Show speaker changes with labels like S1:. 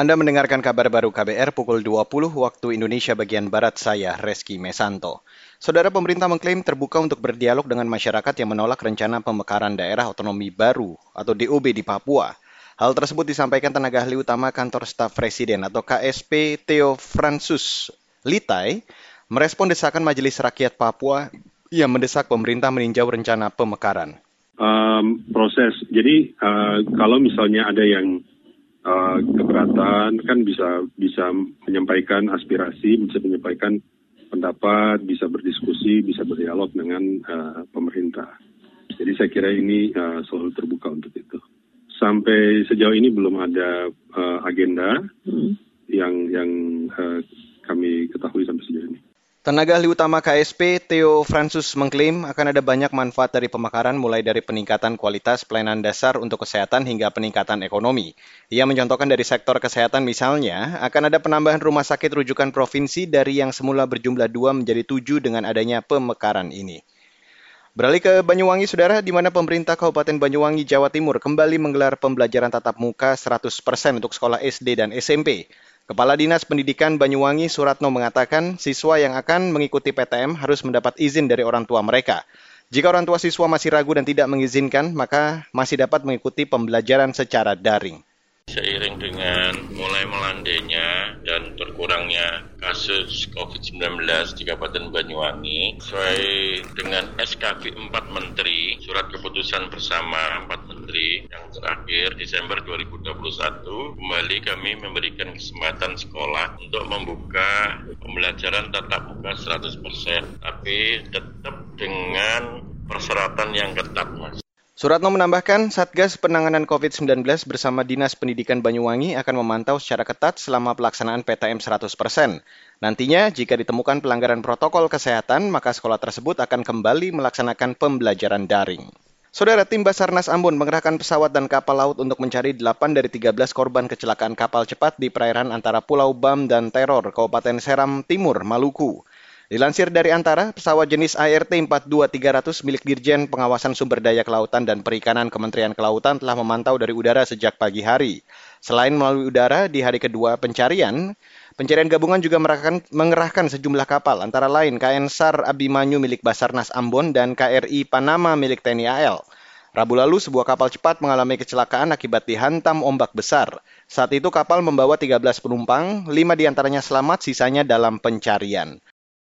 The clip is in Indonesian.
S1: Anda mendengarkan kabar baru KBR pukul 20 waktu Indonesia bagian Barat saya, Reski Mesanto. Saudara pemerintah mengklaim terbuka untuk berdialog dengan masyarakat yang menolak rencana pemekaran daerah otonomi baru atau DOB di Papua. Hal tersebut disampaikan tenaga ahli utama kantor staf presiden atau KSP Theo Fransus Litai merespon desakan Majelis Rakyat Papua yang mendesak pemerintah meninjau rencana pemekaran.
S2: Um, proses, jadi uh, kalau misalnya ada yang uh, keberatan kan bisa bisa menyampaikan aspirasi, bisa menyampaikan pendapat, bisa berdiskusi, bisa berdialog dengan uh, pemerintah. Jadi saya kira ini uh, selalu terbuka untuk itu. Sampai sejauh ini belum ada uh, agenda hmm. yang yang uh, kami ketahui sampai sejauh.
S1: Tenaga ahli utama KSP, Theo Francis mengklaim akan ada banyak manfaat dari pemekaran mulai dari peningkatan kualitas pelayanan dasar untuk kesehatan hingga peningkatan ekonomi. Ia mencontohkan dari sektor kesehatan misalnya, akan ada penambahan rumah sakit rujukan provinsi dari yang semula berjumlah dua menjadi tujuh dengan adanya pemekaran ini. Beralih ke Banyuwangi, Saudara, di mana pemerintah Kabupaten Banyuwangi, Jawa Timur kembali menggelar pembelajaran tatap muka 100% untuk sekolah SD dan SMP. Kepala Dinas Pendidikan Banyuwangi Suratno mengatakan siswa yang akan mengikuti PTM harus mendapat izin dari orang tua mereka. Jika orang tua siswa masih ragu dan tidak mengizinkan, maka masih dapat mengikuti pembelajaran secara daring.
S3: Seiring dengan mulai melandainya dan berkurangnya kasus COVID-19 di Kabupaten Banyuwangi, sesuai dengan SKB 4 Menteri, surat keputusan bersama 4 Menteri yang terakhir Desember 2021, kembali kami memberikan kesempatan sekolah untuk membuka pembelajaran tatap muka 100%, tapi tetap dengan persyaratan yang ketat, Mas.
S1: Suratno menambahkan, Satgas Penanganan COVID-19 bersama Dinas Pendidikan Banyuwangi akan memantau secara ketat selama pelaksanaan PTM 100%. Nantinya, jika ditemukan pelanggaran protokol kesehatan, maka sekolah tersebut akan kembali melaksanakan pembelajaran daring. Saudara tim Basarnas Ambon mengerahkan pesawat dan kapal laut untuk mencari 8 dari 13 korban kecelakaan kapal cepat di perairan antara Pulau Bam dan Teror, Kabupaten Seram Timur, Maluku. Dilansir dari Antara, pesawat jenis ART 42300 milik Dirjen Pengawasan Sumber Daya Kelautan dan Perikanan Kementerian Kelautan telah memantau dari udara sejak pagi hari. Selain melalui udara, di hari kedua pencarian, pencarian gabungan juga mengerahkan, mengerahkan sejumlah kapal, antara lain KN SAR Abimanyu milik Basarnas Ambon dan KRI Panama milik TNI AL. Rabu lalu, sebuah kapal cepat mengalami kecelakaan akibat dihantam ombak besar. Saat itu kapal membawa 13 penumpang, 5 di antaranya selamat, sisanya dalam pencarian.